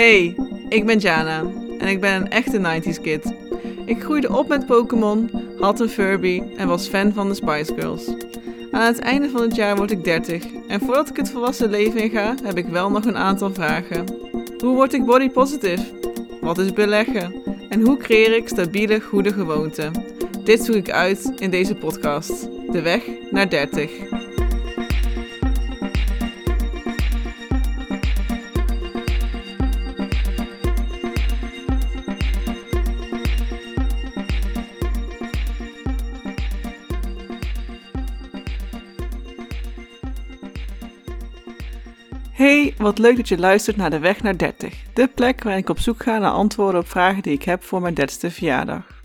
Hey, ik ben Jana en ik ben een echte 90s kid. Ik groeide op met Pokémon, had een Furby en was fan van de Spice Girls. Aan het einde van het jaar word ik 30 en voordat ik het volwassen leven inga, heb ik wel nog een aantal vragen. Hoe word ik body positive? Wat is beleggen? En hoe creëer ik stabiele, goede gewoonten? Dit zoek ik uit in deze podcast. De weg naar 30. Hey, wat leuk dat je luistert naar De Weg naar 30. De plek waar ik op zoek ga naar antwoorden op vragen die ik heb voor mijn 30ste verjaardag.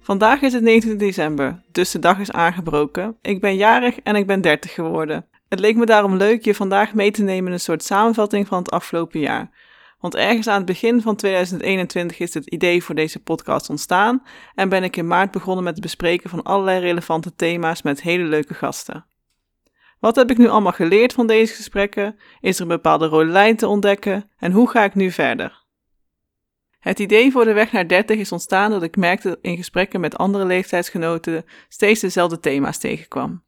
Vandaag is het 19 december, dus de dag is aangebroken. Ik ben jarig en ik ben 30 geworden. Het leek me daarom leuk je vandaag mee te nemen in een soort samenvatting van het afgelopen jaar. Want ergens aan het begin van 2021 is het idee voor deze podcast ontstaan en ben ik in maart begonnen met het bespreken van allerlei relevante thema's met hele leuke gasten. Wat heb ik nu allemaal geleerd van deze gesprekken? Is er een bepaalde rode lijn te ontdekken? En hoe ga ik nu verder? Het idee voor de weg naar 30 is ontstaan dat ik merkte in gesprekken met andere leeftijdsgenoten steeds dezelfde thema's tegenkwam.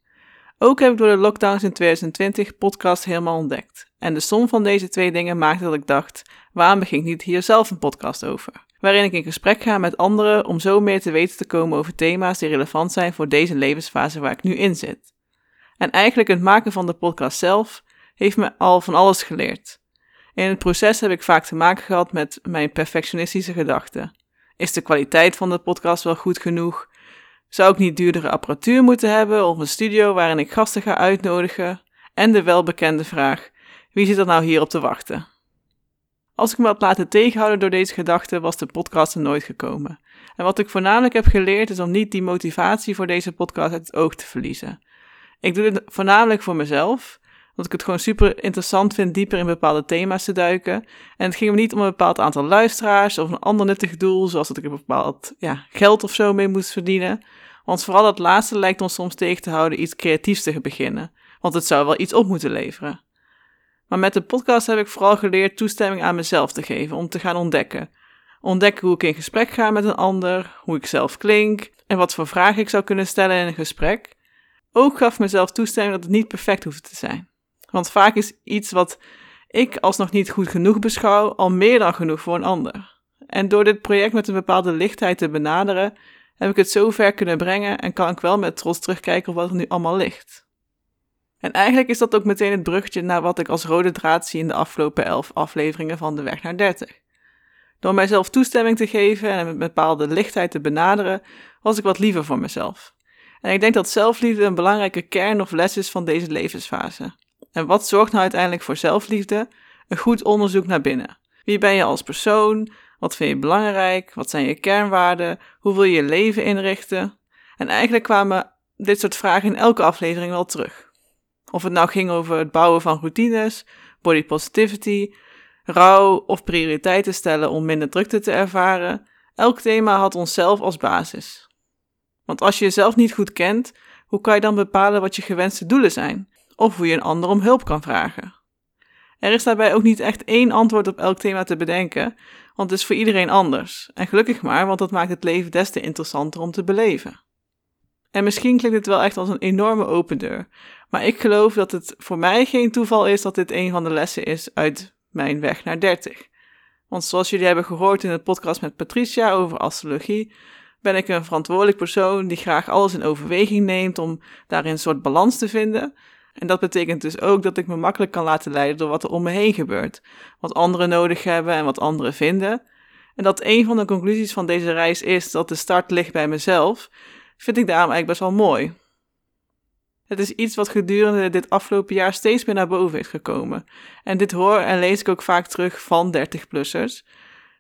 Ook heb ik door de lockdowns in 2020 podcast helemaal ontdekt. En de som van deze twee dingen maakte dat ik dacht: waarom begin ik niet hier zelf een podcast over? Waarin ik in gesprek ga met anderen om zo meer te weten te komen over thema's die relevant zijn voor deze levensfase waar ik nu in zit. En eigenlijk het maken van de podcast zelf heeft me al van alles geleerd. In het proces heb ik vaak te maken gehad met mijn perfectionistische gedachten. Is de kwaliteit van de podcast wel goed genoeg? Zou ik niet duurdere apparatuur moeten hebben of een studio waarin ik gasten ga uitnodigen? En de welbekende vraag: wie zit er nou hier op te wachten? Als ik me had laten tegenhouden door deze gedachten, was de podcast er nooit gekomen. En wat ik voornamelijk heb geleerd is om niet die motivatie voor deze podcast uit het oog te verliezen. Ik doe het voornamelijk voor mezelf. Want ik het gewoon super interessant vind dieper in bepaalde thema's te duiken. En het ging me niet om een bepaald aantal luisteraars of een ander nuttig doel, zoals dat ik een bepaald ja, geld of zo mee moest verdienen. Want vooral dat laatste lijkt ons soms tegen te houden iets creatiefs te beginnen. Want het zou wel iets op moeten leveren. Maar met de podcast heb ik vooral geleerd toestemming aan mezelf te geven om te gaan ontdekken. Ontdekken hoe ik in gesprek ga met een ander, hoe ik zelf klink en wat voor vragen ik zou kunnen stellen in een gesprek. Ook gaf mezelf toestemming dat het niet perfect hoeft te zijn. Want vaak is iets wat ik als nog niet goed genoeg beschouw al meer dan genoeg voor een ander. En door dit project met een bepaalde lichtheid te benaderen, heb ik het zo ver kunnen brengen en kan ik wel met trots terugkijken op wat er nu allemaal ligt. En eigenlijk is dat ook meteen het bruggetje naar wat ik als rode draad zie in de afgelopen elf afleveringen van De Weg naar 30. Door mijzelf toestemming te geven en met bepaalde lichtheid te benaderen, was ik wat liever voor mezelf. En ik denk dat zelfliefde een belangrijke kern of les is van deze levensfase. En wat zorgt nou uiteindelijk voor zelfliefde? Een goed onderzoek naar binnen. Wie ben je als persoon? Wat vind je belangrijk? Wat zijn je kernwaarden? Hoe wil je je leven inrichten? En eigenlijk kwamen dit soort vragen in elke aflevering wel terug. Of het nou ging over het bouwen van routines, body positivity, rouw of prioriteiten stellen om minder drukte te ervaren, elk thema had onszelf als basis. Want als je jezelf niet goed kent, hoe kan je dan bepalen wat je gewenste doelen zijn? Of hoe je een ander om hulp kan vragen? Er is daarbij ook niet echt één antwoord op elk thema te bedenken, want het is voor iedereen anders. En gelukkig maar, want dat maakt het leven des te interessanter om te beleven. En misschien klinkt het wel echt als een enorme open deur, maar ik geloof dat het voor mij geen toeval is dat dit een van de lessen is uit mijn weg naar 30. Want zoals jullie hebben gehoord in het podcast met Patricia over astrologie, ben ik een verantwoordelijk persoon die graag alles in overweging neemt om daarin een soort balans te vinden. En dat betekent dus ook dat ik me makkelijk kan laten leiden door wat er om me heen gebeurt, wat anderen nodig hebben en wat anderen vinden. En dat een van de conclusies van deze reis is dat de start ligt bij mezelf, vind ik daarom eigenlijk best wel mooi. Het is iets wat gedurende dit afgelopen jaar steeds meer naar boven is gekomen. En dit hoor en lees ik ook vaak terug van 30-plussers.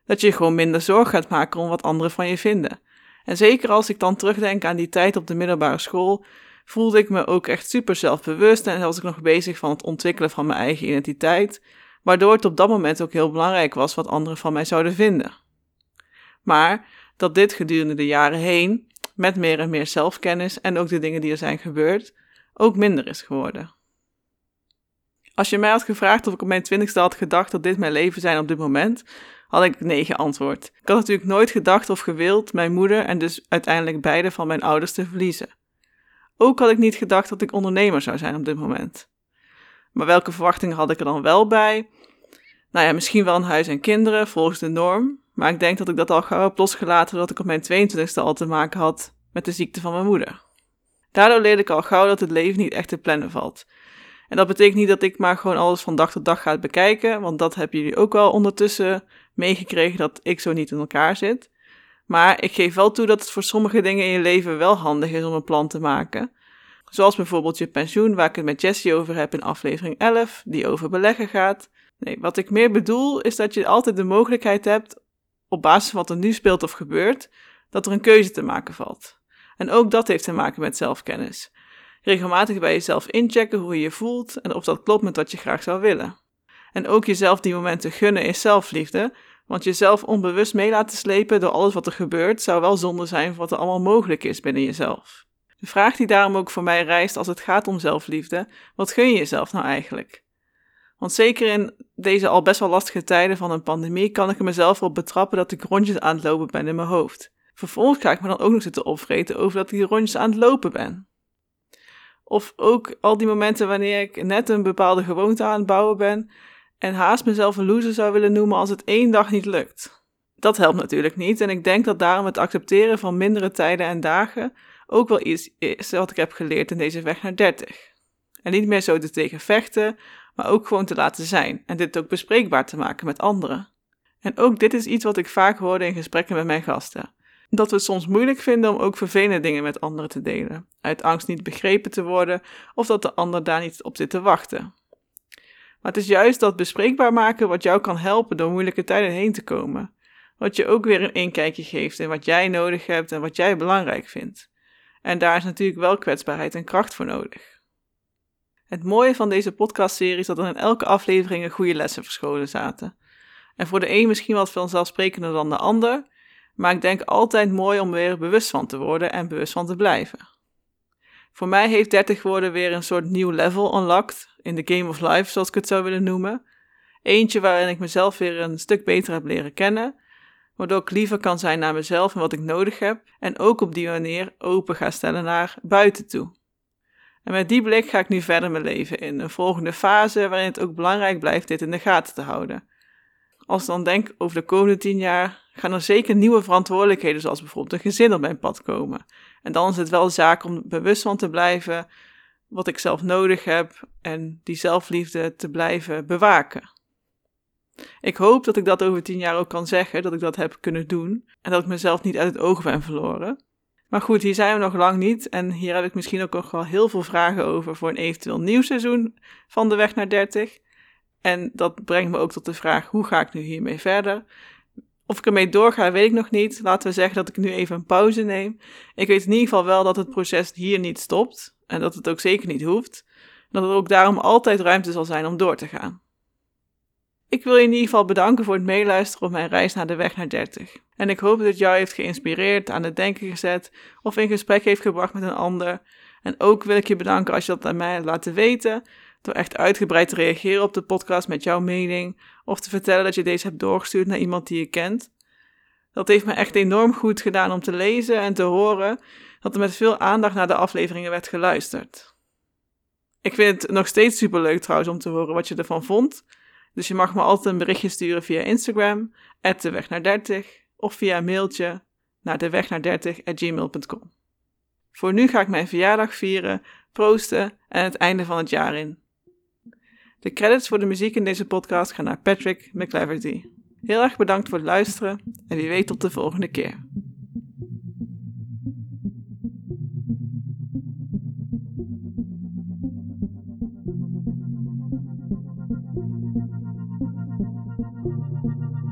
Dat je gewoon minder zorg gaat maken om wat anderen van je vinden. En zeker als ik dan terugdenk aan die tijd op de middelbare school, voelde ik me ook echt super zelfbewust en was ik nog bezig van het ontwikkelen van mijn eigen identiteit, waardoor het op dat moment ook heel belangrijk was wat anderen van mij zouden vinden. Maar dat dit gedurende de jaren heen, met meer en meer zelfkennis en ook de dingen die er zijn gebeurd, ook minder is geworden. Als je mij had gevraagd of ik op mijn twintigste had gedacht dat dit mijn leven zijn op dit moment, had ik nee geantwoord. Ik had natuurlijk nooit gedacht of gewild mijn moeder en dus uiteindelijk beide van mijn ouders te verliezen. Ook had ik niet gedacht dat ik ondernemer zou zijn op dit moment. Maar welke verwachtingen had ik er dan wel bij? Nou ja, misschien wel een huis en kinderen, volgens de norm. Maar ik denk dat ik dat al gauw heb losgelaten dat ik op mijn 22e al te maken had met de ziekte van mijn moeder. Daardoor leerde ik al gauw dat het leven niet echt te plannen valt. En dat betekent niet dat ik maar gewoon alles van dag tot dag ga bekijken, want dat hebben jullie ook wel ondertussen meegekregen dat ik zo niet in elkaar zit. Maar ik geef wel toe dat het voor sommige dingen in je leven wel handig is om een plan te maken. Zoals bijvoorbeeld je pensioen, waar ik het met Jessie over heb in aflevering 11, die over beleggen gaat. Nee, wat ik meer bedoel is dat je altijd de mogelijkheid hebt, op basis van wat er nu speelt of gebeurt, dat er een keuze te maken valt. En ook dat heeft te maken met zelfkennis. Regelmatig bij jezelf inchecken hoe je je voelt en of dat klopt met wat je graag zou willen. En ook jezelf die momenten gunnen is zelfliefde, want jezelf onbewust mee laten slepen door alles wat er gebeurt zou wel zonde zijn voor wat er allemaal mogelijk is binnen jezelf. De vraag die daarom ook voor mij rijst als het gaat om zelfliefde: wat gun je jezelf nou eigenlijk? Want zeker in deze al best wel lastige tijden van een pandemie kan ik er mezelf op betrappen dat ik rondjes aan het lopen ben in mijn hoofd. Vervolgens ga ik me dan ook nog zitten opvreten over dat ik die rondjes aan het lopen ben. Of ook al die momenten wanneer ik net een bepaalde gewoonte aan het bouwen ben en haast mezelf een loser zou willen noemen als het één dag niet lukt. Dat helpt natuurlijk niet en ik denk dat daarom het accepteren van mindere tijden en dagen ook wel iets is wat ik heb geleerd in deze weg naar 30. En niet meer zo te tegen vechten, maar ook gewoon te laten zijn en dit ook bespreekbaar te maken met anderen. En ook dit is iets wat ik vaak hoorde in gesprekken met mijn gasten. Dat we het soms moeilijk vinden om ook vervelende dingen met anderen te delen, uit angst niet begrepen te worden of dat de ander daar niet op zit te wachten. Maar het is juist dat bespreekbaar maken wat jou kan helpen door moeilijke tijden heen te komen. Wat je ook weer een inkijkje geeft in wat jij nodig hebt en wat jij belangrijk vindt. En daar is natuurlijk wel kwetsbaarheid en kracht voor nodig. Het mooie van deze podcastserie is dat er in elke aflevering een goede lessen verscholen zaten. En voor de een misschien wat vanzelfsprekender dan de ander, maar ik denk altijd mooi om weer bewust van te worden en bewust van te blijven. Voor mij heeft 30 worden weer een soort nieuw level unlocked in de game of life, zoals ik het zou willen noemen. Eentje waarin ik mezelf weer een stuk beter heb leren kennen, waardoor ik liever kan zijn naar mezelf en wat ik nodig heb, en ook op die manier open ga stellen naar buiten toe. En met die blik ga ik nu verder mijn leven in, een volgende fase waarin het ook belangrijk blijft dit in de gaten te houden. Als ik dan denk over de komende tien jaar, gaan er zeker nieuwe verantwoordelijkheden, zoals bijvoorbeeld een gezin op mijn pad komen. En dan is het wel zaak om bewust van te blijven wat ik zelf nodig heb en die zelfliefde te blijven bewaken. Ik hoop dat ik dat over tien jaar ook kan zeggen, dat ik dat heb kunnen doen en dat ik mezelf niet uit het oog ben verloren. Maar goed, hier zijn we nog lang niet en hier heb ik misschien ook nog wel heel veel vragen over voor een eventueel nieuw seizoen van de weg naar 30. En dat brengt me ook tot de vraag: hoe ga ik nu hiermee verder? Of ik ermee doorga, weet ik nog niet. Laten we zeggen dat ik nu even een pauze neem. Ik weet in ieder geval wel dat het proces hier niet stopt en dat het ook zeker niet hoeft. Dat er ook daarom altijd ruimte zal zijn om door te gaan. Ik wil je in ieder geval bedanken voor het meeluisteren op mijn reis naar de weg naar 30. En ik hoop dat het jou heeft geïnspireerd, aan het denken gezet of in gesprek heeft gebracht met een ander. En ook wil ik je bedanken als je dat aan mij laat weten, door echt uitgebreid te reageren op de podcast met jouw mening of te vertellen dat je deze hebt doorgestuurd naar iemand die je kent. Dat heeft me echt enorm goed gedaan om te lezen en te horen dat er met veel aandacht naar de afleveringen werd geluisterd. Ik vind het nog steeds superleuk trouwens om te horen wat je ervan vond. Dus je mag me altijd een berichtje sturen via Instagram, de weg naar 30, of via mailtje naar de weg naar 30 gmail.com. Voor nu ga ik mijn verjaardag vieren, proosten en het einde van het jaar in. De credits voor de muziek in deze podcast gaan naar Patrick McCleverty. Heel erg bedankt voor het luisteren en wie weet tot de volgende keer. Thank you.